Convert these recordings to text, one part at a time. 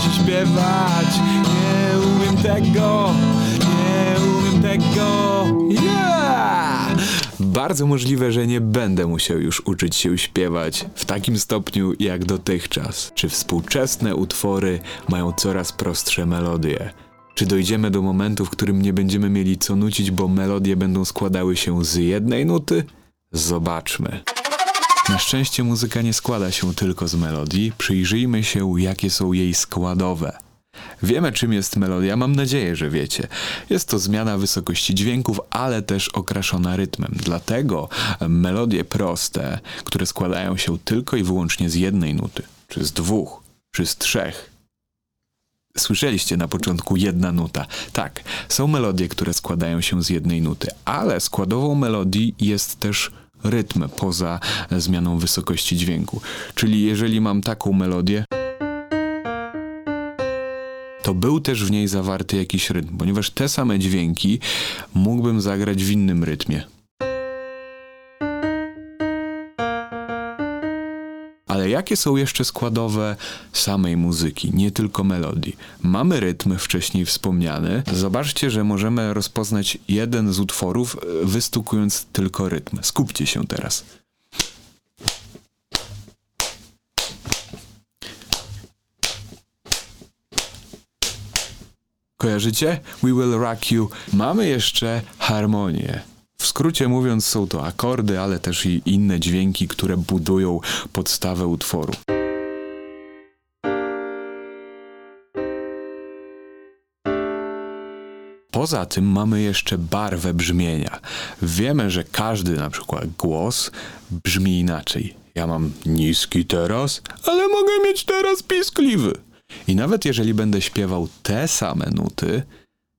się śpiewać. Nie umiem tego, nie umiem tego. Yeah! Bardzo możliwe, że nie będę musiał już uczyć się śpiewać w takim stopniu jak dotychczas. Czy współczesne utwory mają coraz prostsze melodie? Czy dojdziemy do momentu, w którym nie będziemy mieli co nucić, bo melodie będą składały się z jednej nuty? Zobaczmy. Na szczęście muzyka nie składa się tylko z melodii, przyjrzyjmy się, jakie są jej składowe. Wiemy, czym jest melodia, mam nadzieję, że wiecie. Jest to zmiana wysokości dźwięków, ale też okraszona rytmem. Dlatego melodie proste, które składają się tylko i wyłącznie z jednej nuty, czy z dwóch, czy z trzech, Słyszeliście na początku jedna nuta. Tak, są melodie, które składają się z jednej nuty, ale składową melodii jest też rytm poza zmianą wysokości dźwięku. Czyli jeżeli mam taką melodię, to był też w niej zawarty jakiś rytm, ponieważ te same dźwięki mógłbym zagrać w innym rytmie. Jakie są jeszcze składowe samej muzyki, nie tylko melodii? Mamy rytm wcześniej wspomniany. Zobaczcie, że możemy rozpoznać jeden z utworów, e, wystukując tylko rytm. Skupcie się teraz. Kojarzycie? We Will Rock You. Mamy jeszcze harmonię. W skrócie mówiąc, są to akordy, ale też i inne dźwięki, które budują podstawę utworu. Poza tym mamy jeszcze barwę brzmienia. Wiemy, że każdy na przykład głos brzmi inaczej. Ja mam niski teraz, ale mogę mieć teraz piskliwy. I nawet jeżeli będę śpiewał te same nuty,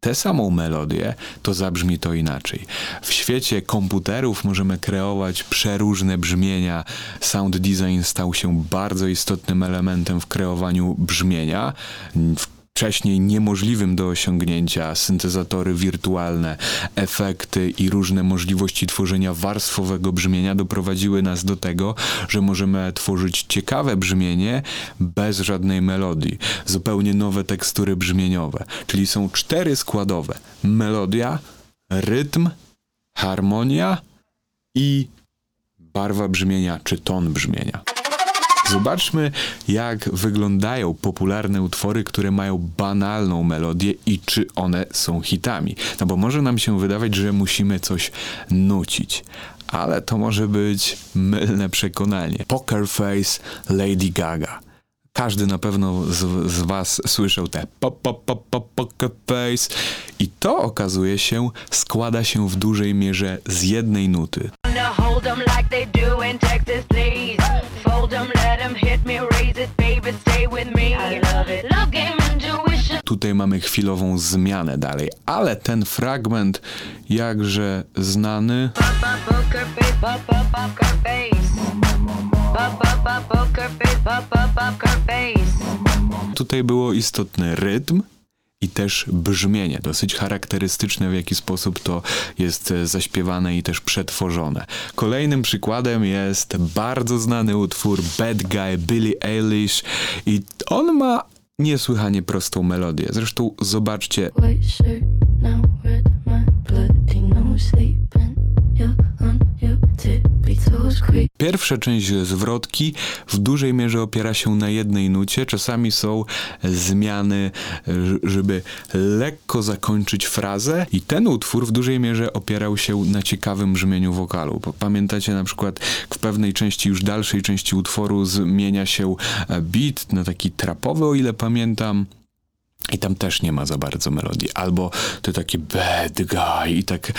tę samą melodię, to zabrzmi to inaczej. W świecie komputerów możemy kreować przeróżne brzmienia. Sound design stał się bardzo istotnym elementem w kreowaniu brzmienia. W wcześniej niemożliwym do osiągnięcia, syntezatory wirtualne, efekty i różne możliwości tworzenia warstwowego brzmienia doprowadziły nas do tego, że możemy tworzyć ciekawe brzmienie bez żadnej melodii, zupełnie nowe tekstury brzmieniowe. Czyli są cztery składowe: melodia, rytm, harmonia i barwa brzmienia czy ton brzmienia. Zobaczmy, jak wyglądają popularne utwory, które mają banalną melodię i czy one są hitami. No bo może nam się wydawać, że musimy coś nucić. Ale to może być mylne przekonanie. Poker Face Lady Gaga. Każdy na pewno z, z Was słyszał te pop, pop, pop, pop, poker face i to okazuje się składa się w dużej mierze z jednej nuty. Tutaj mamy chwilową zmianę dalej, ale ten fragment jakże znany. Tutaj było istotny rytm, i też brzmienie, dosyć charakterystyczne w jaki sposób to jest e, zaśpiewane i też przetworzone. Kolejnym przykładem jest bardzo znany utwór Bad Guy Billie Eilish i on ma niesłychanie prostą melodię. Zresztą zobaczcie. Pierwsza część zwrotki w dużej mierze opiera się na jednej nucie. Czasami są zmiany, żeby lekko zakończyć frazę i ten utwór w dużej mierze opierał się na ciekawym brzmieniu wokalu. Pamiętacie na przykład w pewnej części, już dalszej części utworu zmienia się beat na taki trapowy, o ile pamiętam. I tam też nie ma za bardzo melodii. Albo to takie bad guy i tak e,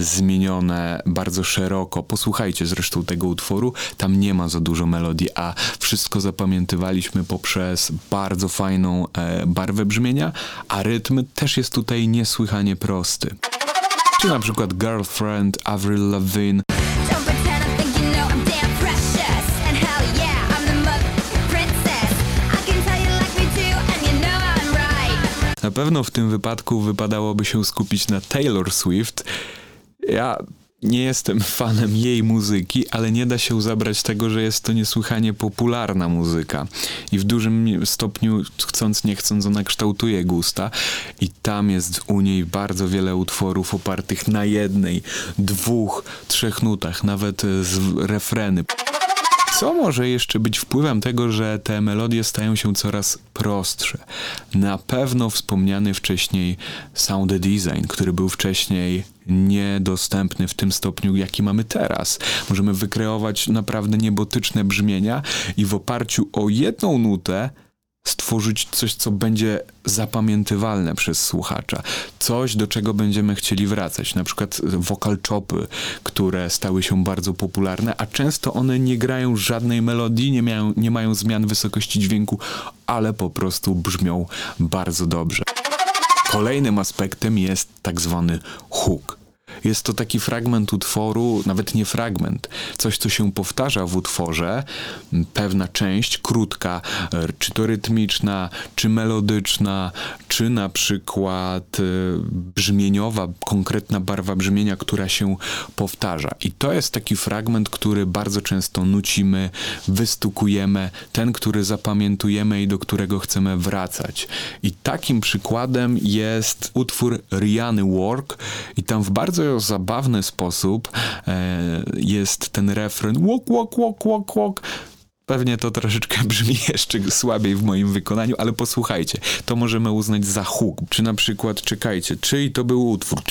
zmienione bardzo szeroko. Posłuchajcie zresztą tego utworu. Tam nie ma za dużo melodii, a wszystko zapamiętywaliśmy poprzez bardzo fajną e, barwę brzmienia, a rytm też jest tutaj niesłychanie prosty. Czy na przykład Girlfriend, Avril Lavigne. Pewno w tym wypadku wypadałoby się skupić na Taylor Swift. Ja nie jestem fanem jej muzyki, ale nie da się zabrać tego, że jest to niesłychanie popularna muzyka. I w dużym stopniu, chcąc nie chcąc, ona kształtuje gusta. I tam jest u niej bardzo wiele utworów opartych na jednej, dwóch, trzech nutach, nawet z refreny. Co może jeszcze być wpływem tego, że te melodie stają się coraz prostsze? Na pewno wspomniany wcześniej sound design, który był wcześniej niedostępny w tym stopniu, jaki mamy teraz. Możemy wykreować naprawdę niebotyczne brzmienia i w oparciu o jedną nutę stworzyć coś, co będzie zapamiętywalne przez słuchacza. Coś, do czego będziemy chcieli wracać. Na przykład vocal chopy, które stały się bardzo popularne, a często one nie grają żadnej melodii, nie, mają, nie mają zmian wysokości dźwięku, ale po prostu brzmią bardzo dobrze. Kolejnym aspektem jest tak zwany hook. Jest to taki fragment utworu, nawet nie fragment, coś, co się powtarza w utworze, pewna część, krótka, e, czy to rytmiczna, czy melodyczna, czy na przykład e, brzmieniowa, konkretna barwa brzmienia, która się powtarza. I to jest taki fragment, który bardzo często nucimy, wystukujemy, ten, który zapamiętujemy i do którego chcemy wracać. I takim przykładem jest utwór Riany Work i tam w bardzo zabawny sposób e, jest ten refren walk, walk, walk, walk, walk. Pewnie to troszeczkę brzmi jeszcze słabiej w moim wykonaniu, ale posłuchajcie, to możemy uznać za hook. Czy na przykład, czekajcie, czyj to był utwór?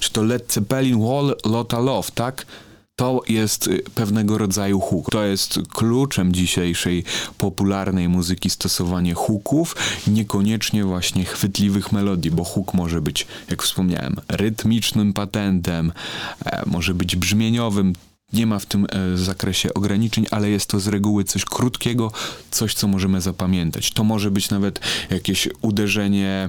Czy to Led Zeppelin Wall Lotta Love, tak? To jest y, pewnego rodzaju hook. To jest kluczem dzisiejszej popularnej muzyki stosowanie hooków, niekoniecznie właśnie chwytliwych melodii, bo hook może być, jak wspomniałem, rytmicznym patentem, e, może być brzmieniowym, nie ma w tym e, zakresie ograniczeń, ale jest to z reguły coś krótkiego, coś, co możemy zapamiętać. To może być nawet jakieś uderzenie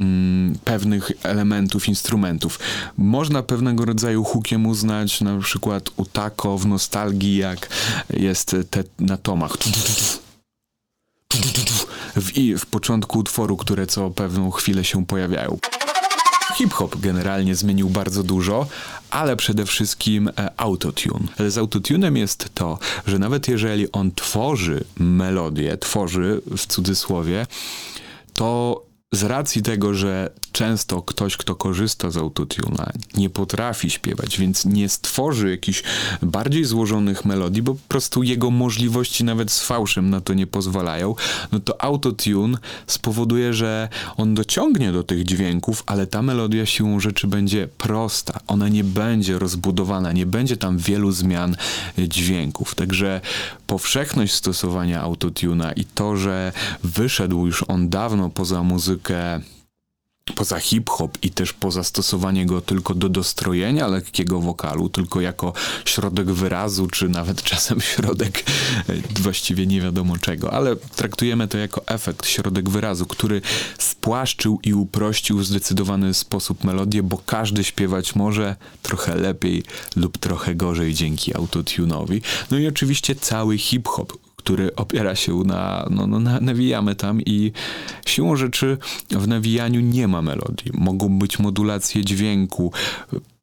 mm, pewnych elementów, instrumentów. Można pewnego rodzaju hookiem uznać na przykład u Tako w nostalgii, jak jest te na tomach. W, w początku utworu, które co pewną chwilę się pojawiają. Hip-hop generalnie zmienił bardzo dużo, ale przede wszystkim e, autotune. Ale z autotunem jest to, że nawet jeżeli on tworzy melodię, tworzy w cudzysłowie, to z racji tego, że często ktoś, kto korzysta z autotuna, nie potrafi śpiewać, więc nie stworzy jakichś bardziej złożonych melodii, bo po prostu jego możliwości nawet z fałszem na to nie pozwalają, no to autotune spowoduje, że on dociągnie do tych dźwięków, ale ta melodia siłą rzeczy będzie prosta. Ona nie będzie rozbudowana, nie będzie tam wielu zmian dźwięków. Także powszechność stosowania autotuna i to, że wyszedł już on dawno poza muzykę poza hip-hop i też poza stosowanie go tylko do dostrojenia lekkiego wokalu, tylko jako środek wyrazu, czy nawet czasem środek e, właściwie nie wiadomo czego, ale traktujemy to jako efekt, środek wyrazu, który spłaszczył i uprościł w zdecydowany sposób melodię, bo każdy śpiewać może trochę lepiej lub trochę gorzej dzięki autotune'owi. No i oczywiście cały hip-hop, który opiera się na, no, no nawijamy tam i siłą rzeczy w nawijaniu nie ma melodii. Mogą być modulacje dźwięku,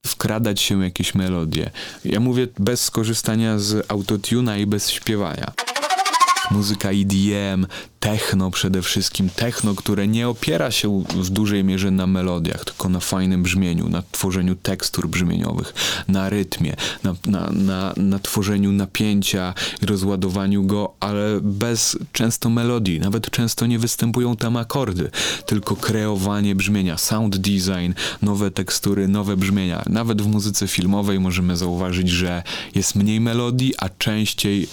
wkradać się jakieś melodie. Ja mówię bez skorzystania z autotuna i bez śpiewania muzyka EDM, techno przede wszystkim, techno, które nie opiera się w dużej mierze na melodiach, tylko na fajnym brzmieniu, na tworzeniu tekstur brzmieniowych, na rytmie, na, na, na, na tworzeniu napięcia i rozładowaniu go, ale bez często melodii, nawet często nie występują tam akordy, tylko kreowanie brzmienia, sound design, nowe tekstury, nowe brzmienia. Nawet w muzyce filmowej możemy zauważyć, że jest mniej melodii, a częściej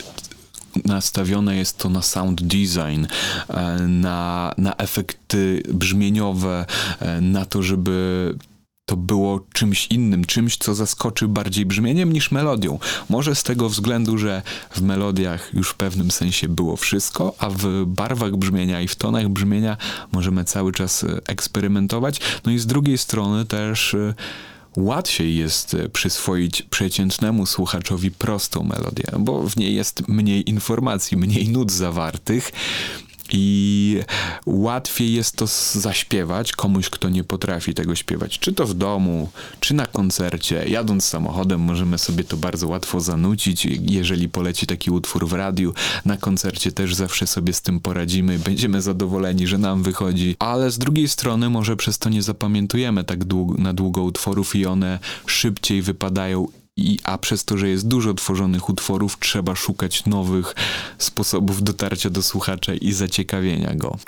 nastawione jest to na sound design, e, na, na efekty brzmieniowe, e, na to, żeby to było czymś innym, czymś, co zaskoczy bardziej brzmieniem niż melodią. Może z tego względu, że w melodiach już w pewnym sensie było wszystko, a w barwach brzmienia i w tonach brzmienia możemy cały czas e, eksperymentować. No i z drugiej strony też łatwiej jest e, przyswoić przeciętnemu słuchaczowi prostą melodię, bo w niej jest mniej informacji, mniej nut zawartych i łatwiej jest to zaśpiewać komuś, kto nie potrafi tego śpiewać. Czy to w domu, czy na koncercie. Jadąc samochodem możemy sobie to bardzo łatwo zanucić, jeżeli poleci taki utwór w radiu. Na koncercie też zawsze sobie z tym poradzimy, będziemy zadowoleni, że nam wychodzi, ale z drugiej strony może przez to nie zapamiętujemy tak długo, na długo utworów i one szybciej wypadają i, a przez to, że jest dużo tworzonych utworów, trzeba szukać nowych sposobów dotarcia do słuchacza i zaciekawienia go.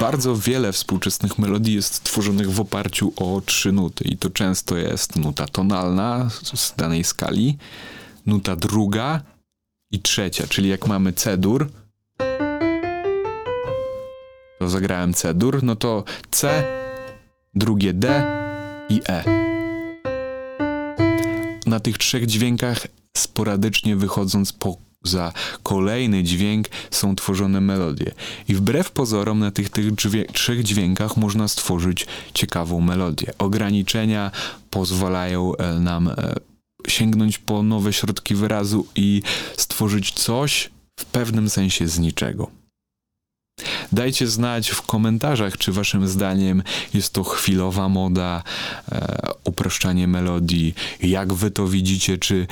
Bardzo wiele współczesnych melodii jest tworzonych w oparciu o trzy nuty. I to często jest nuta tonalna z danej skali, nuta druga i trzecia, czyli jak mamy C-dur, to zagrałem C-dur, no to C, drugie D i E na tych trzech dźwiękach sporadycznie wychodząc poza kolejny dźwięk są tworzone melodie. I wbrew pozorom na tych, tych trzech dźwiękach można stworzyć ciekawą melodię. Ograniczenia pozwalają e, nam e, sięgnąć po nowe środki wyrazu i stworzyć coś w pewnym sensie z niczego. Dajcie znać w komentarzach, czy waszym zdaniem jest to chwilowa moda, e, uproszczanie melodii, jak wy to widzicie, czy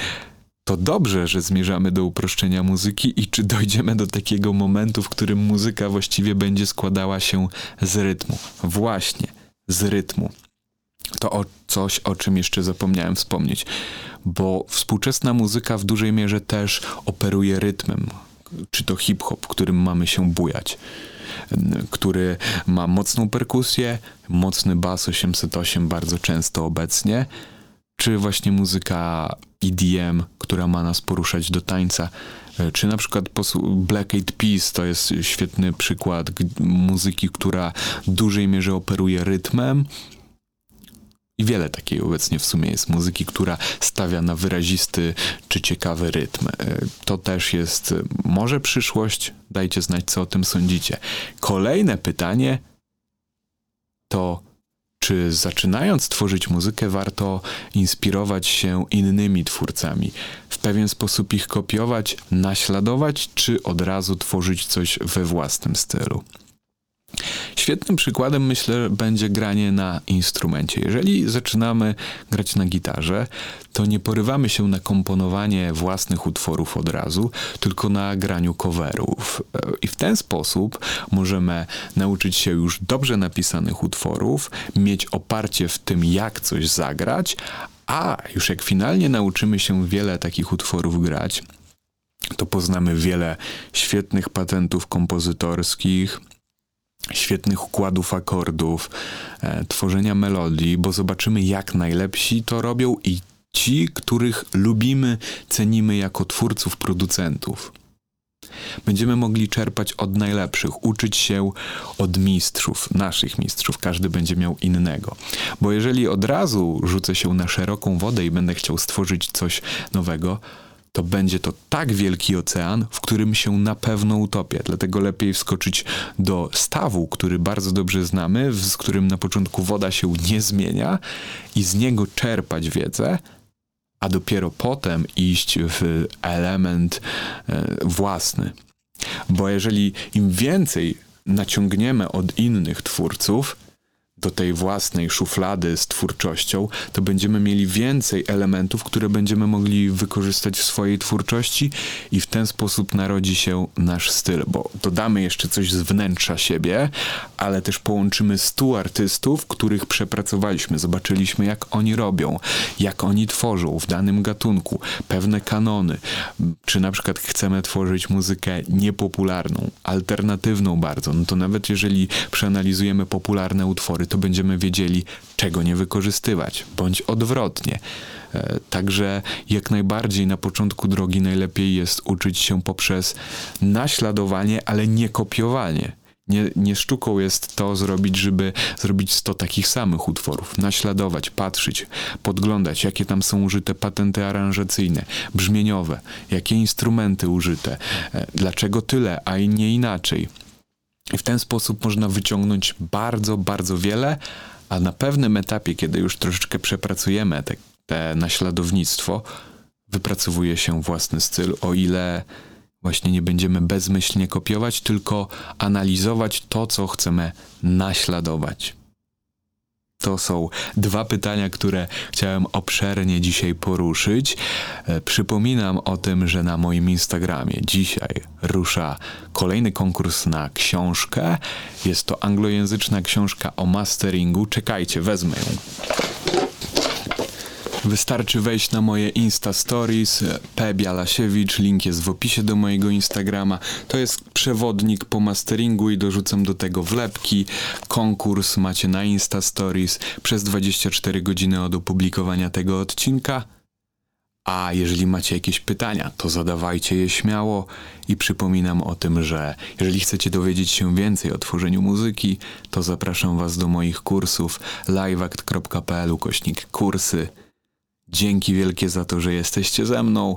to dobrze, że zmierzamy do uproszczenia muzyki i czy dojdziemy do takiego momentu, w którym muzyka właściwie będzie składała się z rytmu. Właśnie, z rytmu. To o coś, o czym jeszcze zapomniałem wspomnieć, bo współczesna muzyka w dużej mierze też operuje rytmem, czy to hip-hop, którym mamy się bujać który ma mocną perkusję, mocny bas 808 bardzo często obecnie, czy właśnie muzyka EDM, która ma nas poruszać do tańca, e, czy na przykład Black Eyed Peas to jest świetny przykład muzyki, która w dużej mierze operuje rytmem, i wiele takiej obecnie w sumie jest muzyki, która stawia na wyrazisty czy ciekawy rytm. E, to też jest e, może przyszłość. Dajcie znać, co o tym sądzicie. Kolejne pytanie to czy zaczynając tworzyć muzykę, warto inspirować się innymi twórcami, w pewien sposób ich kopiować, naśladować, czy od razu tworzyć coś we własnym stylu? Świetnym przykładem myślę będzie granie na instrumencie. Jeżeli zaczynamy grać na gitarze, to nie porywamy się na komponowanie własnych utworów od razu, tylko na graniu coverów. I w ten sposób możemy nauczyć się już dobrze napisanych utworów, mieć oparcie w tym, jak coś zagrać, a już jak finalnie nauczymy się wiele takich utworów grać, to poznamy wiele świetnych patentów kompozytorskich, świetnych układów akordów, e, tworzenia melodii, bo zobaczymy, jak najlepsi to robią i ci, których lubimy, cenimy jako twórców, producentów. Będziemy mogli czerpać od najlepszych, uczyć się od mistrzów, naszych mistrzów, każdy będzie miał innego. Bo jeżeli od razu rzucę się na szeroką wodę i będę chciał stworzyć coś nowego, to będzie to tak wielki ocean, w którym się na pewno utopię. Dlatego lepiej wskoczyć do stawu, który bardzo dobrze znamy, z którym na początku woda się nie zmienia i z niego czerpać wiedzę, a dopiero potem iść w element e, własny. Bo jeżeli im więcej naciągniemy od innych twórców, do tej własnej szuflady z twórczością, to będziemy mieli więcej elementów, które będziemy mogli wykorzystać w swojej twórczości i w ten sposób narodzi się nasz styl, bo dodamy jeszcze coś z wnętrza siebie, ale też połączymy stu artystów, których przepracowaliśmy, zobaczyliśmy jak oni robią, jak oni tworzą w danym gatunku, pewne kanony, czy na przykład chcemy tworzyć muzykę niepopularną, alternatywną bardzo, no to nawet jeżeli przeanalizujemy popularne utwory, to będziemy wiedzieli, czego nie wykorzystywać, bądź odwrotnie. E, także jak najbardziej na początku drogi najlepiej jest uczyć się poprzez naśladowanie, ale nie kopiowanie. Nie, nie sztuką jest to zrobić, żeby zrobić 100 takich samych utworów. Naśladować, patrzeć, podglądać, jakie tam są użyte patenty aranżacyjne, brzmieniowe, jakie instrumenty użyte, e, dlaczego tyle, a nie inaczej i w ten sposób można wyciągnąć bardzo, bardzo wiele, a na pewnym etapie, kiedy już troszeczkę przepracujemy te, te naśladownictwo, wypracowuje się własny styl, o ile Właśnie nie będziemy bezmyślnie kopiować, tylko analizować to, co chcemy naśladować. To są dwa pytania, które chciałem obszernie dzisiaj poruszyć. E, Przypominam o tym, że na moim Instagramie dzisiaj rusza kolejny konkurs na książkę. Jest to anglojęzyczna książka o masteringu. Czekajcie, wezmę ją. Wystarczy wejść na moje Insta Stories, P. Bialasiewicz, link jest w opisie do mojego Instagrama. To jest przewodnik po masteringu i dorzucam do tego wlepki. Konkurs macie na Insta Stories przez 24 godziny od opublikowania tego odcinka. A jeżeli macie jakieś pytania, to zadawajcie je śmiało i przypominam o tym, że jeżeli chcecie dowiedzieć się więcej o tworzeniu muzyki, to zapraszam Was do moich kursów liveact.pl ukośnik kursy. Dzięki wielkie za to, że jesteście ze mną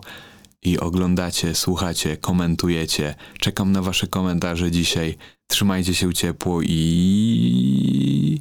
i oglądacie, słuchacie, komentujecie. Czekam na Wasze komentarze dzisiaj. Trzymajcie się ciepło i.